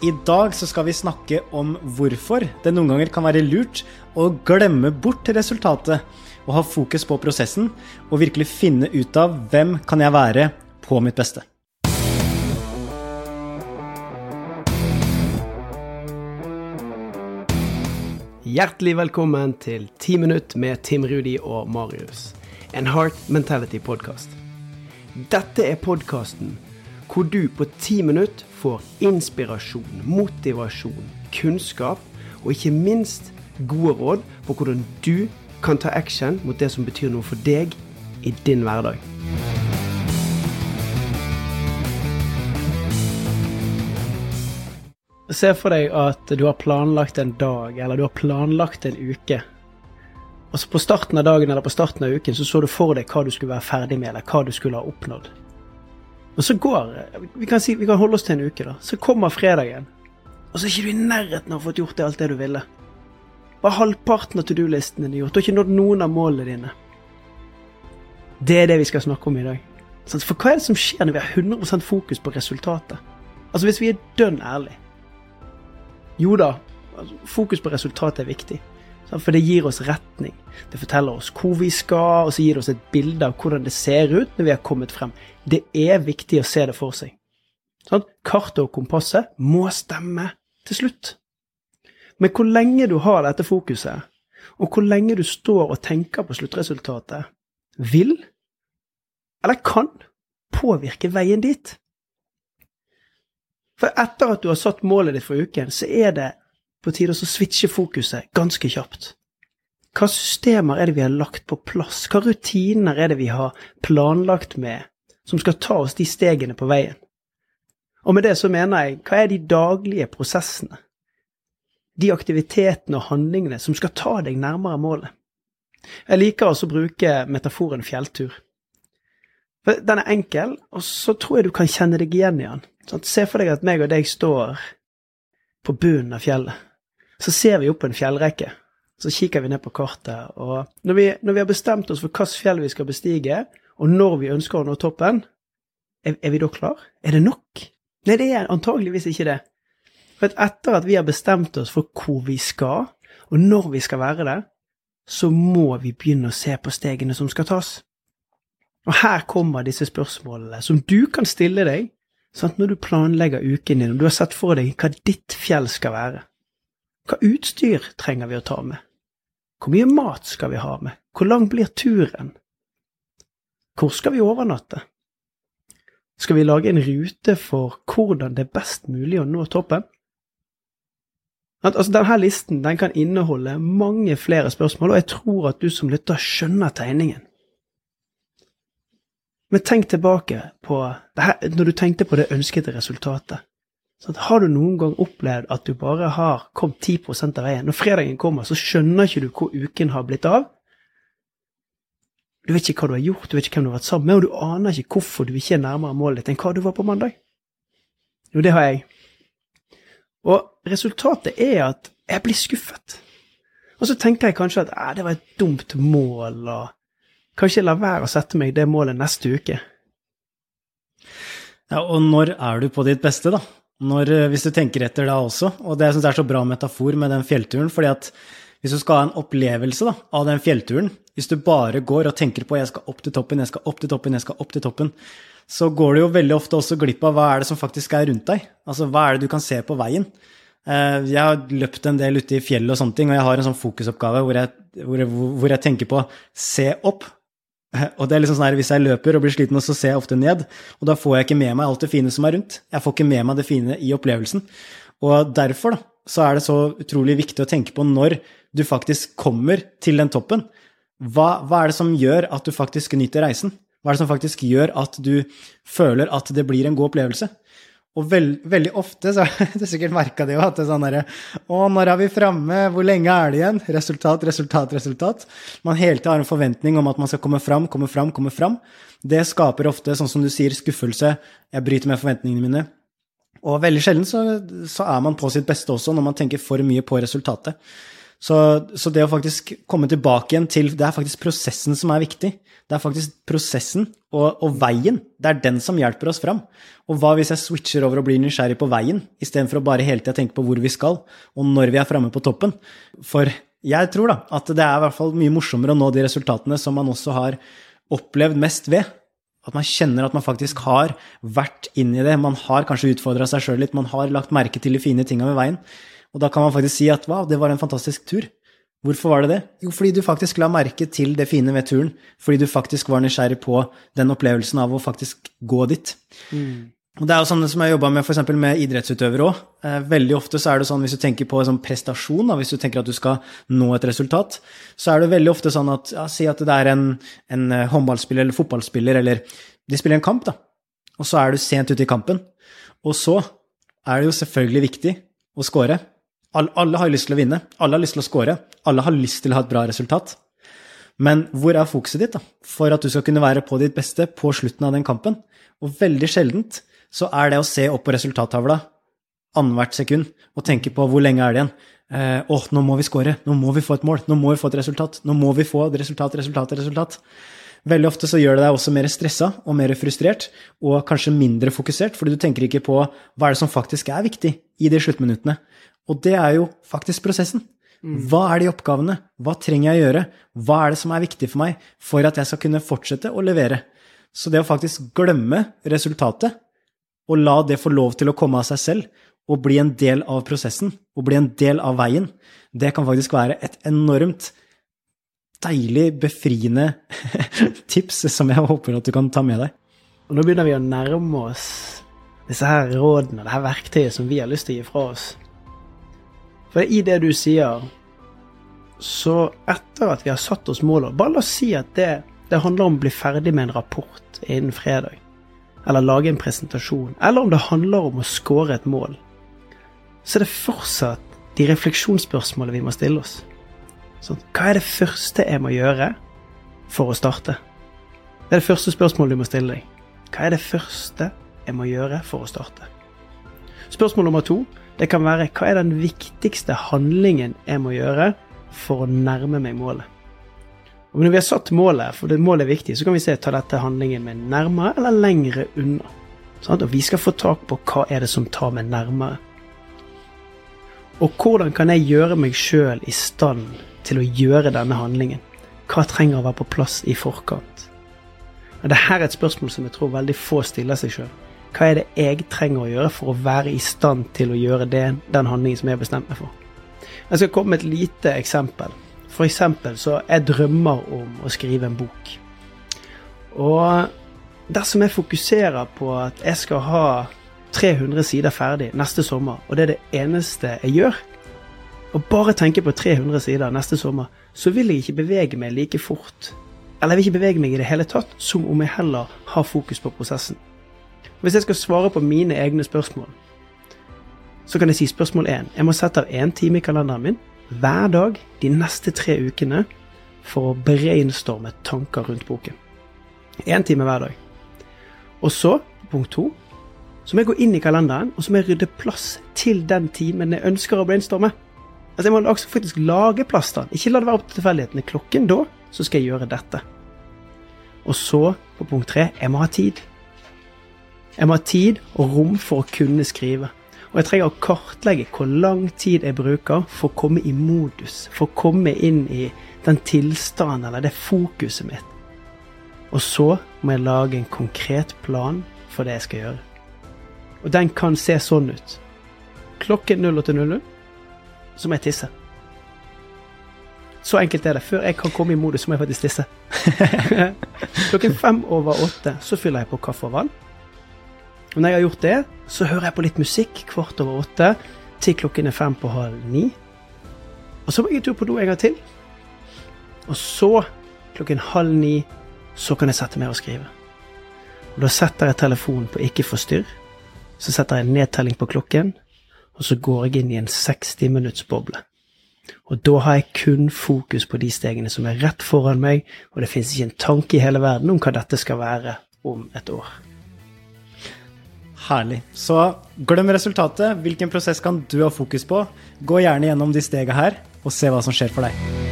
I dag så skal vi snakke om hvorfor det noen ganger kan være lurt å glemme bort resultatet og ha fokus på prosessen og virkelig finne ut av hvem kan jeg være på mitt beste. Hjertelig velkommen til 10 minutt med Tim Rudi og Marius. En Heart Mentality-podkast. Dette er podkasten hvor du på ti minutter får inspirasjon, motivasjon, kunnskap og ikke minst gode råd på hvordan du kan ta action mot det som betyr noe for deg i din hverdag. Se for deg at du har planlagt en dag, eller du har planlagt en uke. Og På starten av dagen eller på starten av uken så så du for deg hva du skulle være ferdig med, eller hva du skulle ha oppnådd. Og så går vi kan, si, vi kan holde oss til en uke, da. Så kommer fredagen, og så er ikke du i nærheten av å få gjort det alt det du ville. Bare halvparten av to do-listen din er gjort. Du har ikke nådd noen av målene dine. Det er det vi skal snakke om i dag. For hva er det som skjer når vi har 100% fokus på resultatet? Altså Hvis vi er dønn ærlige. Jo da, altså, fokus på resultatet er viktig. For det gir oss retning. Det forteller oss hvor vi skal, og så gir det oss et bilde av hvordan det ser ut når vi har kommet frem. Det er viktig å se det for seg. Sånn? Kartet og kompasset må stemme til slutt. Men hvor lenge du har dette fokuset, og hvor lenge du står og tenker på sluttresultatet, vil, eller kan, påvirke veien dit. For etter at du har satt målet ditt for uken, så er det på tide å switche fokuset ganske kjapt. Hva systemer er det vi har lagt på plass? Hva rutiner er det vi har planlagt med, som skal ta oss de stegene på veien? Og med det så mener jeg, hva er de daglige prosessene? De aktivitetene og handlingene som skal ta deg nærmere målet? Jeg liker også å bruke metaforen fjelltur. Den er enkel, og så tror jeg du kan kjenne deg igjen i den. Se for deg at meg og deg står på bunnen av fjellet så ser vi opp en fjellrekke. Så kikker vi ned på kartet, og når vi, når vi har bestemt oss for hvilket fjell vi skal bestige, og når vi ønsker å nå toppen, er, er, vi da klar? Er det nok? Nei, det er antageligvis ikke det. For etter at vi har bestemt oss for hvor vi skal, og når vi skal være det, så må vi begynne å se på stegene som skal tas. Og her kommer disse spørsmålene som du kan stille deg sant, når du planlegger uken din, og du har sett for deg hva ditt fjell skal være. Hva utstyr trenger vi å ta med? Hvor mye mat skal vi ha med? Hvor lang blir turen? Hvor skal vi overnatte? Skal vi lage en rute for hvordan det er best mulig å nå toppen? altså, denne listen den kan inneholde mange flere spørsmål, og jeg tror at du som lytter skjønner tegningen. Men tenk tilbake på det her, når du tenkte på det ønskede resultatet. Så har du noen gang opplevd at du bare har kommet 10% av veien? Når fredagen kommer, så skjønner ikke du hvor uken har blitt av. Du vet ikke hva du har gjort, du vet ikke hvem du har vært sammen med, og du aner ikke hvorfor du ikke er nærmere målet ditt enn hva du var på mandag. Jo, det har jeg. Og resultatet er at jeg blir skuffet. Og så tenker jeg kanskje at det var et dumt mål, og kanskje la være å sette meg det målet neste uke. Ja, og når er du på ditt beste, da? Når, eh, hvis du tenker etter da også. Og det jeg er så bra metafor med den fjellturen. fordi at hvis du skal ha en opplevelse da, av den fjellturen, hvis du bare går og tenker på 'jeg skal opp til toppen', 'jeg skal opp til toppen', 'jeg skal opp til toppen', så går du jo veldig ofte også glipp av hva er det som faktisk er rundt deg. Altså hva er det du kan se på veien. Eh, jeg har løpt en del ute i fjellet og sånne ting, og jeg har en sånn fokusoppgave hvor jeg, hvor hvor jeg tenker på 'se opp', og det er liksom sånn her, Hvis jeg løper og blir sliten, så ser jeg ofte ned. Og da får jeg ikke med meg alt det fine som er rundt. Jeg får ikke med meg det fine i opplevelsen. Og derfor da, så er det så utrolig viktig å tenke på når du faktisk kommer til den toppen. Hva, hva er det som gjør at du faktisk nyter reisen? Hva er det som faktisk gjør at du føler at det blir en god opplevelse? Og veld, veldig ofte så har du sikkert merka det jo, at det er sånn derre Å, når er vi framme? Hvor lenge er det igjen? Resultat, resultat, resultat. Man hele tida har en forventning om at man skal komme fram, komme fram, komme fram. Det skaper ofte, sånn som du sier, skuffelse. Jeg bryter med forventningene mine. Og veldig sjelden så, så er man på sitt beste også når man tenker for mye på resultatet. Så, så, det å faktisk komme tilbake igjen til Det er faktisk prosessen som er viktig. Det er faktisk prosessen og, og, veien. Det er den som hjelper oss fram. Og hva hvis jeg switcher over og blir nysgjerrig på veien, istedenfor å bare hele tida tenke på hvor vi skal, og når vi er framme på toppen? For jeg tror da at det er i hvert fall mye morsommere å nå de resultatene som man også har opplevd mest ved. At man kjenner at man faktisk har vært inni det. Man har kanskje utfordra seg sjøl litt, man har lagt merke til de fine tinga ved veien. Og da kan man faktisk si at wow, det var en fantastisk tur. Hvorfor var det det? Jo, fordi du faktisk la merke til det fine ved turen. Fordi du faktisk var nysgjerrig på den opplevelsen av å faktisk gå dit. Mm. Og det er jo sånn som jeg jobba med f.eks. med idrettsutøvere òg. Eh, veldig ofte så er det sånn hvis du tenker på sånn prestasjon, da, hvis du tenker at du skal nå et resultat, så er det veldig ofte sånn at ja, Si at det er en, en eh, håndballspiller eller fotballspiller, eller de spiller en kamp, da. Og så er du sent ute i kampen. Og så er det jo selvfølgelig viktig å score. Alle, alle har lyst til å vinne, alle har lyst til å score, alle har lyst til å ha et bra resultat. Men hvor er fokuset ditt da, for at du skal kunne være på ditt beste på slutten av den kampen? Og veldig sjeldent så er det å se opp på resultattavla annethvert sekund og tenke på hvor lenge er det igjen. Eh, åh, nå må vi score, nå må vi få et mål, nå må vi få et resultat, nå må vi få et resultat, resultat, resultat. Veldig ofte så gjør det deg også mer stressa og mer frustrert, og kanskje mindre fokusert, fordi du tenker ikke på hva er det som faktisk er viktig i de sluttminuttene. Og det er jo faktisk prosessen. Hva er de oppgavene? Hva trenger jeg å gjøre? Hva er det som er viktig for meg for at jeg skal kunne fortsette å levere? Så det å faktisk glemme resultatet, og la det få lov til å komme av seg selv, og bli en del av prosessen, og bli en del av veien, det kan faktisk være et enormt deilig, befriende tips som jeg håper at du kan ta med deg. Og nå begynner vi å nærme oss disse her rådene, det her verktøyet som vi har lyst til å gi fra oss. For i det du sier, så etter at vi har satt oss målet Bare la oss si at det, det handler om å bli ferdig med en rapport innen fredag. Eller lage en presentasjon. Eller om det handler om å score et mål. Så er det fortsatt de refleksjonsspørsmålene vi må stille oss. Sånn, hva er det første jeg må gjøre for å starte? Det er det første spørsmålet du må stille deg. Hva er det første jeg må gjøre for å starte? Spørsmål nummer to det kan være hva er den viktigste handlingen jeg må gjøre for å nærme meg målet. Og når vi har satt målet, for det målet er viktig, så kan vi se ta dette handlingen med nærmere eller lengre unna. Sånn, og vi skal få tak på hva er det som tar meg nærmere. Og hvordan kan jeg gjøre meg sjøl i stand til å gjøre denne handlingen? Hva trenger å være på plass i forkant? Og Dette er et spørsmål som jeg tror veldig få stiller seg sjøl. Hva er det jeg trenger å gjøre for å være i stand til å gjøre det, den handlingen som jeg har bestemt meg for? Jeg skal komme med et lite eksempel. For eksempel så jeg drømmer om å skrive en bok. Og dersom jeg fokuserer på at jeg skal ha 300 sider ferdig neste sommer, og det er det eneste jeg gjør, og bare tenker på 300 sider neste sommer, så vil jeg ikke bevege meg like fort. Eller jeg vil ikke bevege meg i det hele tatt, som om jeg heller har fokus på prosessen. Hvis jeg skal svare på mine egne spørsmål, så kan jeg si spørsmål én. Jeg må sette av én time i kalenderen min hver dag de neste tre ukene for å brainstorme tanker rundt boken. Én time hver dag. Og så, punkt to, så må jeg gå inn i kalenderen og så må jeg rydde plass til den timen jeg ønsker å brainstorme. Altså Jeg må faktisk lage plass da. Ikke la det være opp til tilfeldighetene. Klokken da, så skal jeg gjøre dette. Og så, på punkt tre, jeg må ha tid. Jeg må ha tid og rom for å kunne skrive. Og jeg trenger å kartlegge hvor lang tid jeg bruker for å komme i modus, for å komme inn i den tilstanden eller det fokuset mitt. Og så må jeg lage en konkret plan for det jeg skal gjøre. Og den kan se sånn ut. Klokken 08.00 så må jeg tisse. Så enkelt er det. Før jeg kan komme i modus, så må jeg faktisk tisse. Klokken fem over åtte så fyller jeg på kaffe og vann. Og når jeg har gjort det, så hører jeg på litt musikk kvart over åtte til klokken er fem på halv ni. Og så må jeg en tur på do en gang til. Og så, klokken halv ni, så kan jeg sette meg og skrive. Og da setter jeg telefonen på ikke forstyrr. Så setter jeg nedtelling på klokken, og så går jeg inn i en 60 minutts boble. Og da har jeg kun fokus på de stegene som er rett foran meg, og det fins ikke en tanke i hele verden om hva dette skal være om et år. Herlig. Så glem resultatet. Hvilken prosess kan du ha fokus på? Gå gjerne gjennom de stegene her. og se hva som skjer for deg.